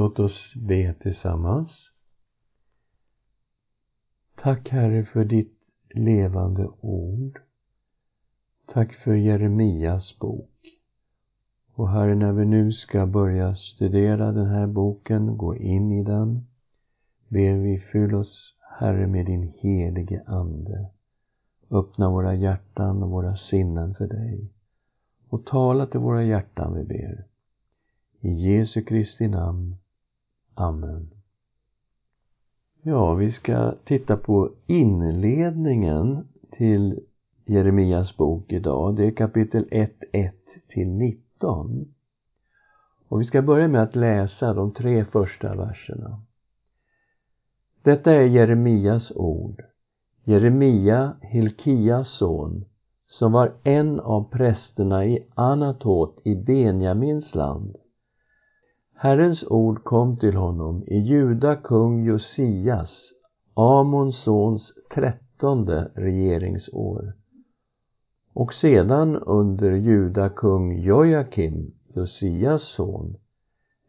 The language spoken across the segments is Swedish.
Låt oss be tillsammans. Tack Herre för ditt levande ord. Tack för Jeremias bok. Och Herre, när vi nu ska börja studera den här boken, gå in i den, ber vi fyll oss, Herre, med din helige Ande. Öppna våra hjärtan och våra sinnen för dig. Och tala till våra hjärtan, vi ber. I Jesu Kristi namn. Amen. Ja, vi ska titta på inledningen till Jeremias bok idag. Det är kapitel 1, 1 till 19. Och vi ska börja med att läsa de tre första verserna. Detta är Jeremias ord. Jeremia, Hilkias son, som var en av prästerna i Anatot i Benjamins land. Herrens ord kom till honom i Juda kung Josias, Amons sons trettonde regeringsår och sedan under Juda kung Jojakim, Josias son,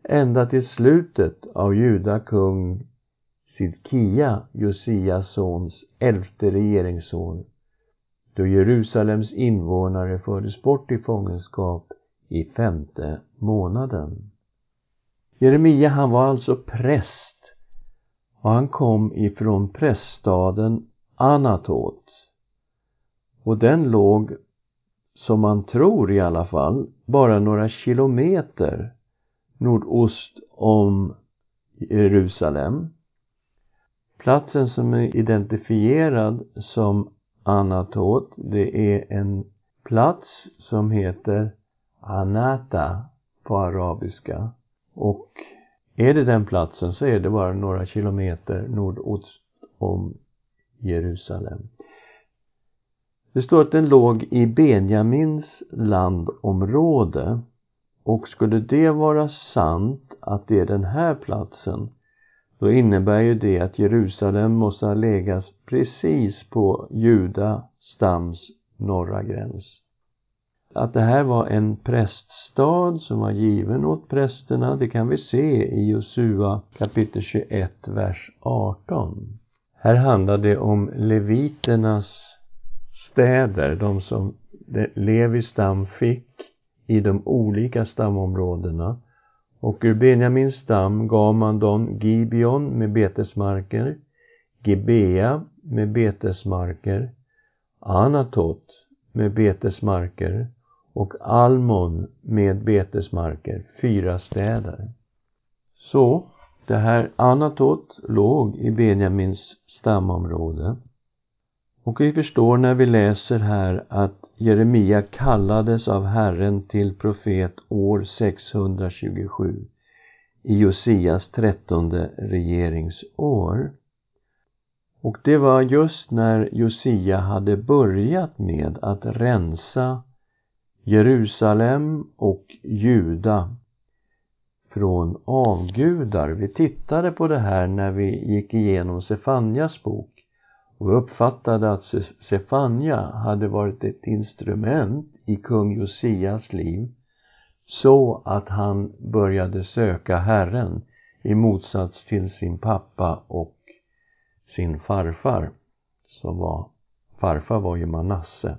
ända till slutet av Juda kung Sidkia, Josias sons elfte regeringsår, då Jerusalems invånare fördes bort i fångenskap i femte månaden. Jeremia han var alltså präst och han kom ifrån präststaden Anatot och den låg, som man tror i alla fall, bara några kilometer nordost om Jerusalem. Platsen som är identifierad som Anatot, det är en plats som heter Anata på arabiska. Och är det den platsen så är det bara några kilometer nordost om Jerusalem. Det står att den låg i Benjamins landområde och skulle det vara sant att det är den här platsen då innebär ju det att Jerusalem måste ha legat precis på Juda stams norra gräns. Att det här var en präststad som var given åt prästerna, det kan vi se i Josua kapitel 21, vers 18. Här handlar det om leviternas städer, de som Levi stam fick i de olika stamområdena. Och ur Benjamins stam gav man dem Gibeon med betesmarker, Gibea med betesmarker, Anatot med betesmarker och Almon med betesmarker, fyra städer. Så, det här Anatot låg i Benjamins stamområde. Och vi förstår när vi läser här att Jeremia kallades av Herren till profet år 627 i Josias trettonde regeringsår. Och det var just när Josia hade börjat med att rensa Jerusalem och Juda från avgudar. Vi tittade på det här när vi gick igenom Sefanjas bok och uppfattade att Sefanja hade varit ett instrument i kung Josias liv så att han började söka Herren i motsats till sin pappa och sin farfar som var farfar var ju Manasse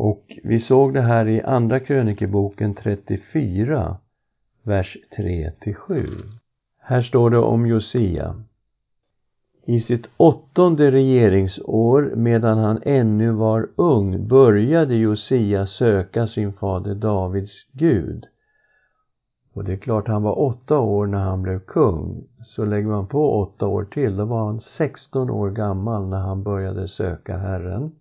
och vi såg det här i Andra krönikeboken 34 vers 3-7. här står det om Josia i sitt åttonde regeringsår, medan han ännu var ung, började Josia söka sin fader Davids Gud. Och det är klart, han var åtta år när han blev kung. Så lägger man på åtta år till, då var han 16 år gammal när han började söka Herren.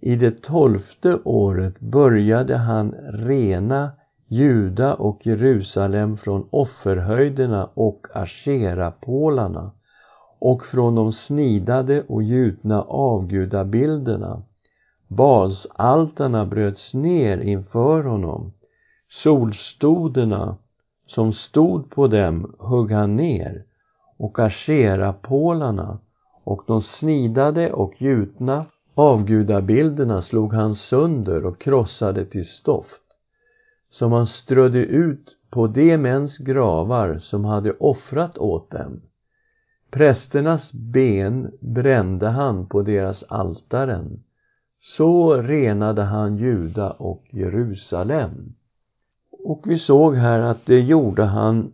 I det tolfte året började han rena Juda och Jerusalem från offerhöjderna och asherapålarna och från de snidade och gjutna avgudabilderna. Balsaltarna bröts ner inför honom. Solstoderna som stod på dem högg han ner och asherapålarna och de snidade och gjutna avgudabilderna slog han sönder och krossade till stoft som han strödde ut på de mäns gravar som hade offrat åt dem. Prästernas ben brände han på deras altaren. Så renade han Juda och Jerusalem. Och vi såg här att det gjorde han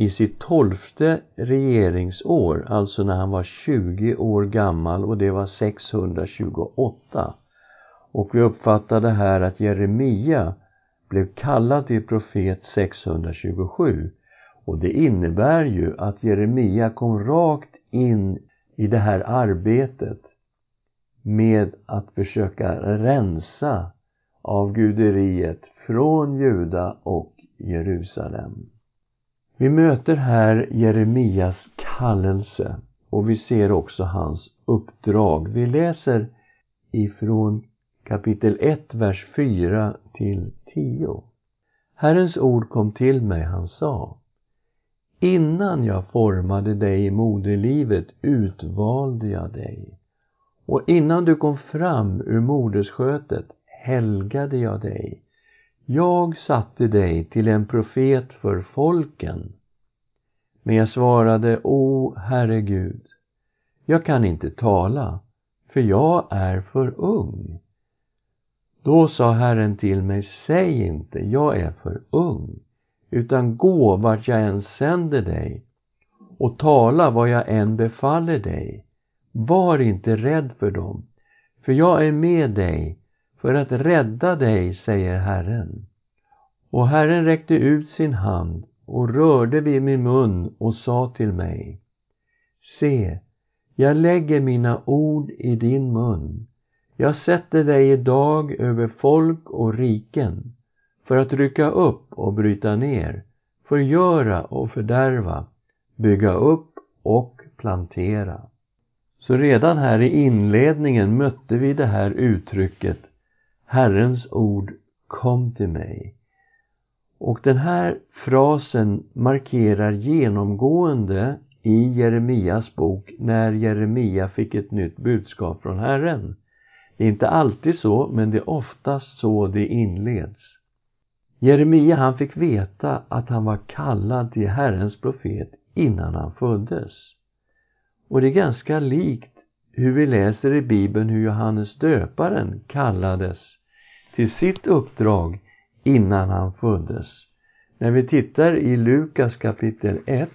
i sitt tolfte regeringsår, alltså när han var 20 år gammal och det var 628. Och vi uppfattade här att Jeremia blev kallad till profet 627. Och det innebär ju att Jeremia kom rakt in i det här arbetet med att försöka rensa avguderiet från Juda och Jerusalem. Vi möter här Jeremias kallelse och vi ser också hans uppdrag. Vi läser ifrån kapitel 1, vers 4 till 10. Herrens ord kom till mig, han sa Innan jag formade dig i moderlivet utvalde jag dig och innan du kom fram ur moderskötet helgade jag dig. Jag satte dig till en profet för folken. Men jag svarade, O Herre Gud, jag kan inte tala, för jag är för ung. Då sa Herren till mig, säg inte, jag är för ung, utan gå vart jag än sänder dig och tala vad jag än befaller dig. Var inte rädd för dem, för jag är med dig för att rädda dig, säger Herren. Och Herren räckte ut sin hand och rörde vid min mun och sa till mig Se, jag lägger mina ord i din mun. Jag sätter dig idag över folk och riken för att rycka upp och bryta ner, förgöra och fördärva, bygga upp och plantera. Så redan här i inledningen mötte vi det här uttrycket Herrens ord kom till mig. Och den här frasen markerar genomgående i Jeremias bok när Jeremia fick ett nytt budskap från Herren. Det är inte alltid så, men det är oftast så det inleds. Jeremia han fick veta att han var kallad till Herrens profet innan han föddes. Och det är ganska likt hur vi läser i Bibeln hur Johannes döparen kallades till sitt uppdrag innan han föddes. När vi tittar i Lukas kapitel 1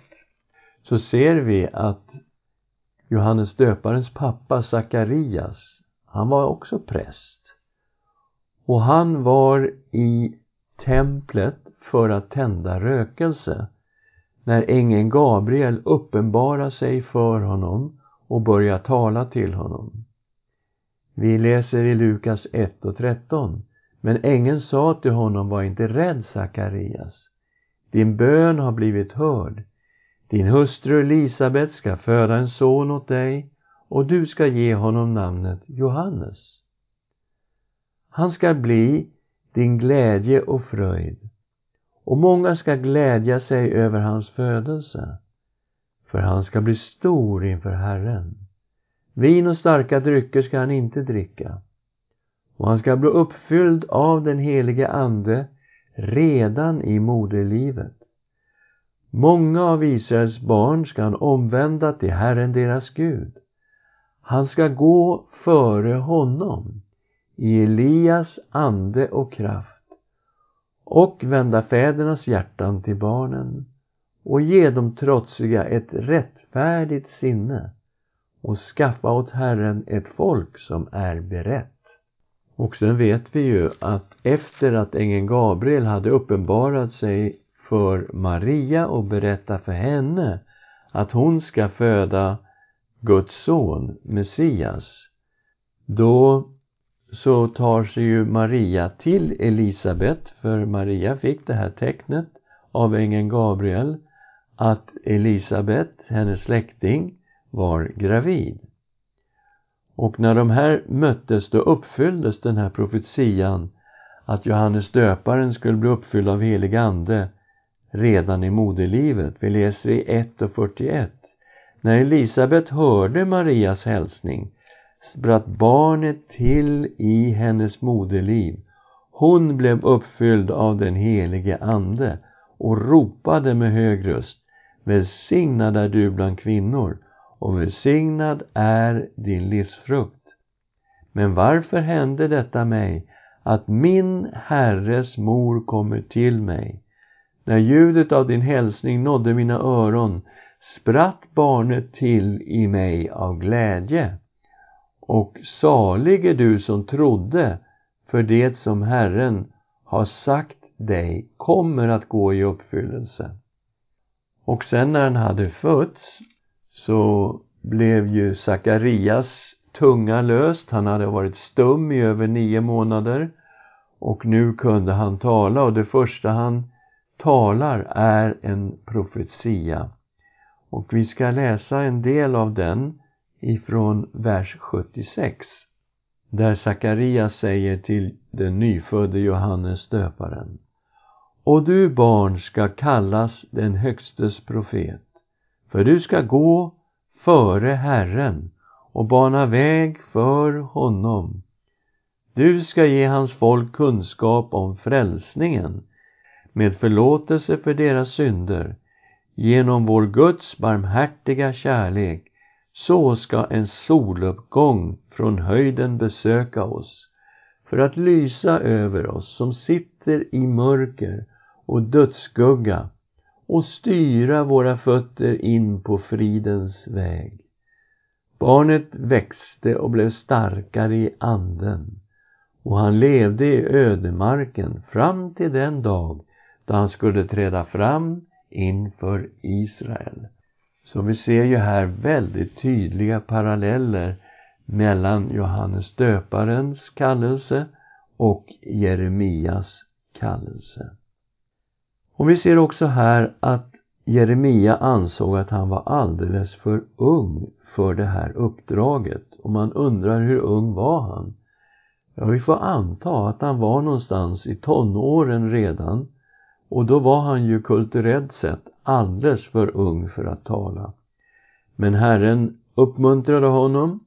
så ser vi att Johannes döparens pappa Sakarias, han var också präst. Och han var i templet för att tända rökelse när ängeln Gabriel uppenbarar sig för honom och börjar tala till honom. Vi läser i Lukas 1 och 13 men ängeln sa till honom, var inte rädd Sakarias. Din bön har blivit hörd. Din hustru Elisabet ska föda en son åt dig och du ska ge honom namnet Johannes. Han ska bli din glädje och fröjd och många ska glädja sig över hans födelse för han ska bli stor inför Herren. Vin och starka drycker ska han inte dricka och han ska bli uppfylld av den helige Ande redan i moderlivet. Många av Israels barn ska han omvända till Herren deras Gud. Han ska gå före honom i Elias ande och kraft och vända fädernas hjärtan till barnen och ge dem trotsiga ett rättfärdigt sinne och skaffa åt Herren ett folk som är berett. Och sen vet vi ju att efter att ängeln Gabriel hade uppenbarat sig för Maria och berättat för henne att hon ska föda Guds son, Messias, då så tar sig ju Maria till Elisabet, för Maria fick det här tecknet av ängeln Gabriel att Elisabet, hennes släkting, var gravid. Och när de här möttes då uppfylldes den här profetian att Johannes döparen skulle bli uppfylld av helig ande redan i moderlivet. Vi läser i 1 och 41. När Elisabet hörde Marias hälsning spratt barnet till i hennes moderliv. Hon blev uppfylld av den helige Ande och ropade med hög röst Välsignad är du bland kvinnor och välsignad är din livsfrukt. Men varför hände detta mig, att min Herres mor kommer till mig? När ljudet av din hälsning nådde mina öron spratt barnet till i mig av glädje. Och salig är du som trodde, för det som Herren har sagt dig kommer att gå i uppfyllelse. Och sen när han hade fötts så blev ju Sakarias tunga löst. Han hade varit stum i över nio månader. Och nu kunde han tala. Och det första han talar är en profetia. Och vi ska läsa en del av den ifrån vers 76 där Sakarias säger till den nyfödde Johannes döparen. Och du barn ska kallas den högstes profet för du ska gå före Herren och bana väg för honom. Du ska ge hans folk kunskap om frälsningen med förlåtelse för deras synder genom vår Guds barmhärtiga kärlek så ska en soluppgång från höjden besöka oss för att lysa över oss som sitter i mörker och dödsskugga och styra våra fötter in på fridens väg. Barnet växte och blev starkare i anden och han levde i ödemarken fram till den dag då han skulle träda fram inför Israel. Så vi ser ju här väldigt tydliga paralleller mellan Johannes döparens kallelse och Jeremias kallelse. Och vi ser också här att Jeremia ansåg att han var alldeles för ung för det här uppdraget och man undrar hur ung var han? Ja, vi får anta att han var någonstans i tonåren redan och då var han ju kulturellt sett alldeles för ung för att tala. Men Herren uppmuntrade honom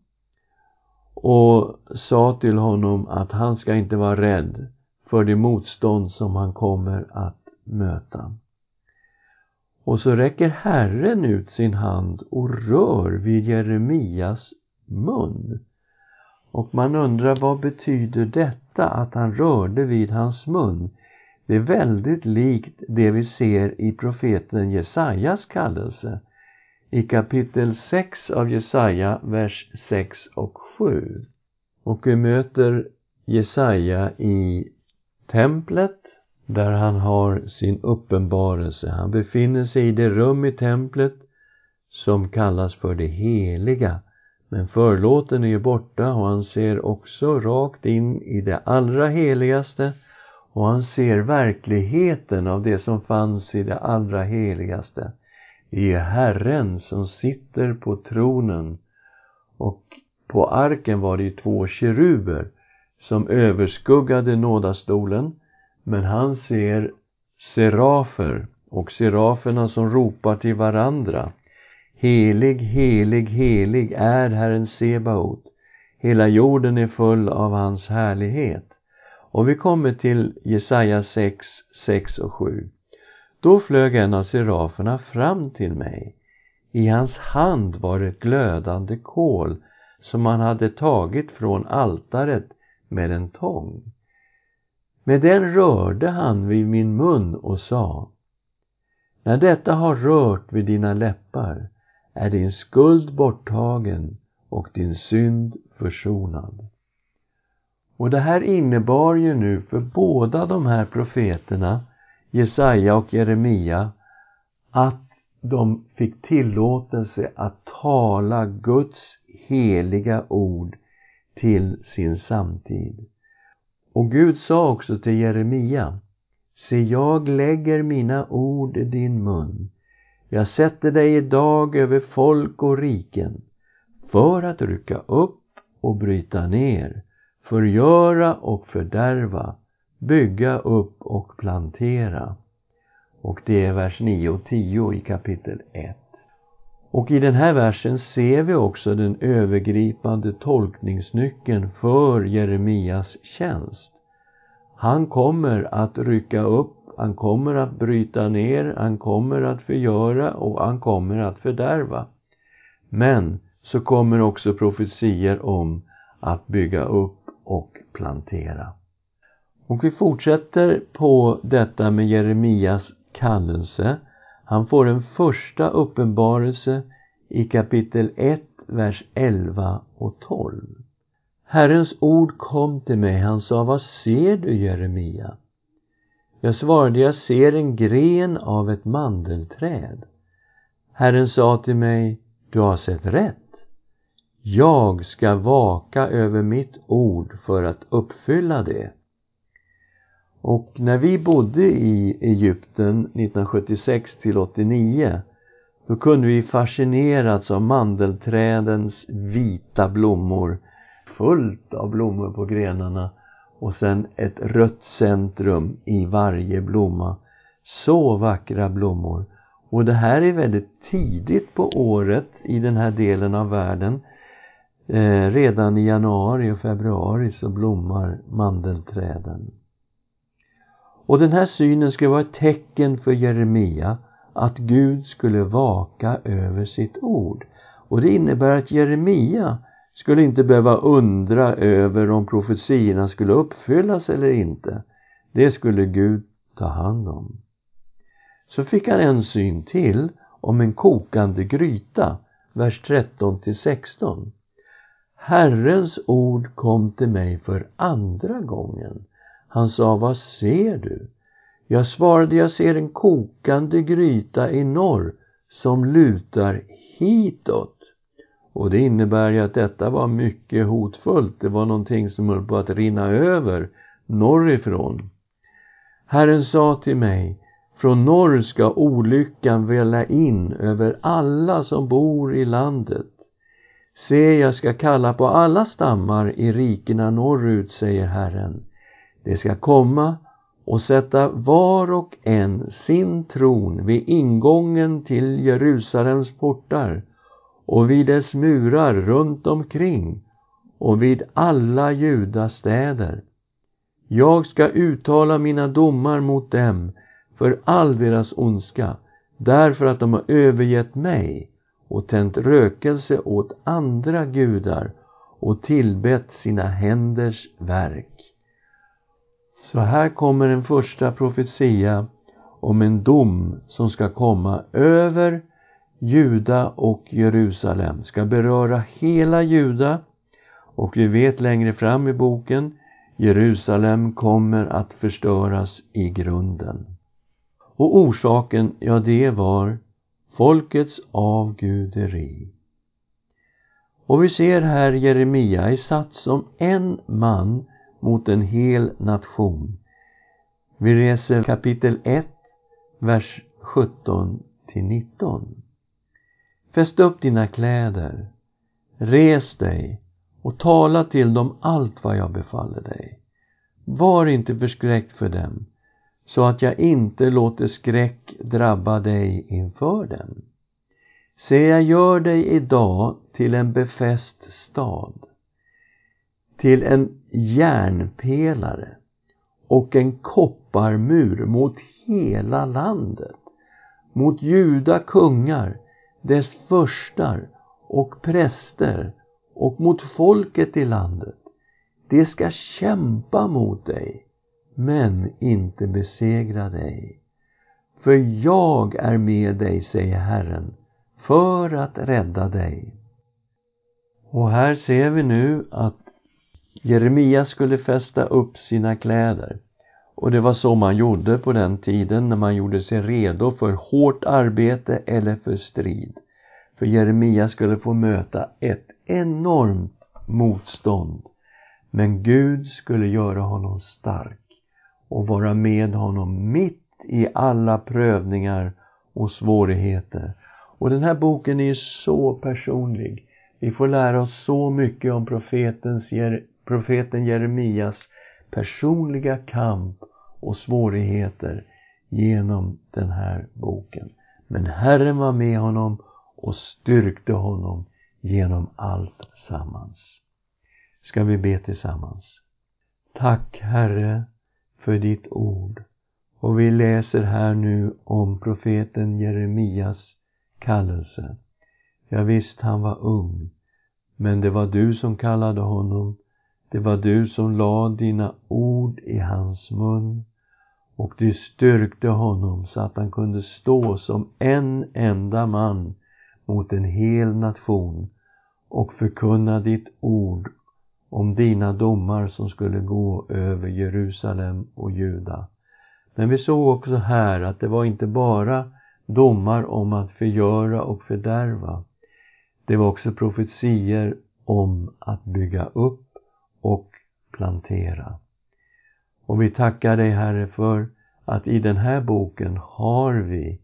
och sa till honom att han ska inte vara rädd för det motstånd som han kommer att möta. Och så räcker Herren ut sin hand och rör vid Jeremias mun. Och man undrar vad betyder detta att han rörde vid hans mun? Det är väldigt likt det vi ser i profeten Jesajas kallelse i kapitel 6 av Jesaja, vers 6 och 7. Och vi möter Jesaja i templet där han har sin uppenbarelse. Han befinner sig i det rum i templet som kallas för det heliga. Men förlåten är ju borta och han ser också rakt in i det allra heligaste och han ser verkligheten av det som fanns i det allra heligaste. Det är Herren som sitter på tronen och på arken var det ju två keruber som överskuggade nådastolen men han ser serafer och seraferna som ropar till varandra. Helig, helig, helig är Herren Sebaot. Hela jorden är full av hans härlighet. Och vi kommer till Jesaja 6, 6 och 7. Då flög en av seraferna fram till mig. I hans hand var ett glödande kol som han hade tagit från altaret med en tång. Med den rörde han vid min mun och sa När detta har rört vid dina läppar är din skuld borttagen och din synd försonad. Och det här innebar ju nu för båda de här profeterna, Jesaja och Jeremia, att de fick tillåtelse att tala Guds heliga ord till sin samtid. Och Gud sa också till Jeremia, Se, jag lägger mina ord i din mun. Jag sätter dig idag över folk och riken för att rycka upp och bryta ner, förgöra och fördärva, bygga upp och plantera. Och det är vers 9 och 10 i kapitel 1. Och i den här versen ser vi också den övergripande tolkningsnyckeln för Jeremias tjänst. Han kommer att rycka upp han kommer att bryta ner, han kommer att förgöra och han kommer att fördärva. Men så kommer också profetier om att bygga upp och plantera. Och vi fortsätter på detta med Jeremias kallelse. Han får en första uppenbarelse i kapitel 1, vers 11 och 12. Herrens ord kom till mig, han sa, vad ser du Jeremia? Jag svarade, jag ser en gren av ett mandelträd. Herren sa till mig, du har sett rätt. Jag ska vaka över mitt ord för att uppfylla det. Och när vi bodde i Egypten 1976 till 89 då kunde vi fascinerats av mandelträdens vita blommor fullt av blommor på grenarna och sen ett rött centrum i varje blomma. Så vackra blommor. Och det här är väldigt tidigt på året i den här delen av världen. Eh, redan i januari och februari så blommar mandelträden. Och den här synen skulle vara ett tecken för Jeremia att Gud skulle vaka över sitt ord. Och det innebär att Jeremia skulle inte behöva undra över om profetierna skulle uppfyllas eller inte. Det skulle Gud ta hand om. Så fick han en syn till om en kokande gryta, vers 13 till 16. Herrens ord kom till mig för andra gången. Han sa, vad ser du? Jag svarade, jag ser en kokande gryta i norr som lutar hitåt. Och det innebär ju att detta var mycket hotfullt. Det var någonting som höll på att rinna över norrifrån. Herren sa till mig, från norr ska olyckan välla in över alla som bor i landet. Se, jag ska kalla på alla stammar i rikena norrut, säger Herren. Det ska komma och sätta var och en sin tron vid ingången till Jerusalems portar och vid dess murar runt omkring och vid alla judastäder. Jag ska uttala mina domar mot dem för all deras ondska, därför att de har övergett mig och tänt rökelse åt andra gudar och tillbett sina händers verk. Så här kommer en första profetia om en dom som ska komma över Juda och Jerusalem, ska beröra hela Juda och vi vet längre fram i boken Jerusalem kommer att förstöras i grunden. Och orsaken, ja det var folkets avguderi. Och vi ser här Jeremia är satt som en man mot en hel nation. Vi reser kapitel 1, vers 17 till 19. Fäst upp dina kläder, res dig och tala till dem allt vad jag befaller dig. Var inte förskräckt för dem, så att jag inte låter skräck drabba dig inför dem. Se, jag gör dig idag till en befäst stad till en järnpelare och en kopparmur mot hela landet, mot juda kungar, dess förstar och präster och mot folket i landet. De ska kämpa mot dig, men inte besegra dig. För jag är med dig, säger Herren, för att rädda dig. Och här ser vi nu att Jeremia skulle fästa upp sina kläder. Och det var så man gjorde på den tiden när man gjorde sig redo för hårt arbete eller för strid. För Jeremia skulle få möta ett enormt motstånd. Men Gud skulle göra honom stark och vara med honom mitt i alla prövningar och svårigheter. Och den här boken är så personlig. Vi får lära oss så mycket om profetens profeten Jeremias personliga kamp och svårigheter genom den här boken. Men Herren var med honom och styrkte honom genom allt sammans. Ska vi be tillsammans? Tack Herre för ditt ord Och vi läser här nu om profeten Jeremias kallelse. Ja, visst, han var ung, men det var du som kallade honom. Det var du som lade dina ord i hans mun och du styrkte honom så att han kunde stå som en enda man mot en hel nation och förkunna ditt ord om dina domar som skulle gå över Jerusalem och Juda. Men vi såg också här att det var inte bara domar om att förgöra och fördärva. Det var också profetier om att bygga upp och plantera. Och vi tackar dig Herre för att i den här boken har vi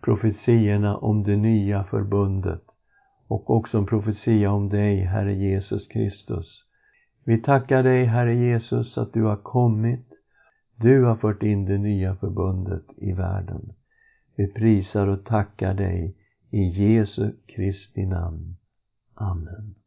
profetierna om det nya förbundet och också en profetia om dig, Herre Jesus Kristus. Vi tackar dig, Herre Jesus, att du har kommit. Du har fört in det nya förbundet i världen. Vi prisar och tackar dig i Jesu Kristi namn. Amen.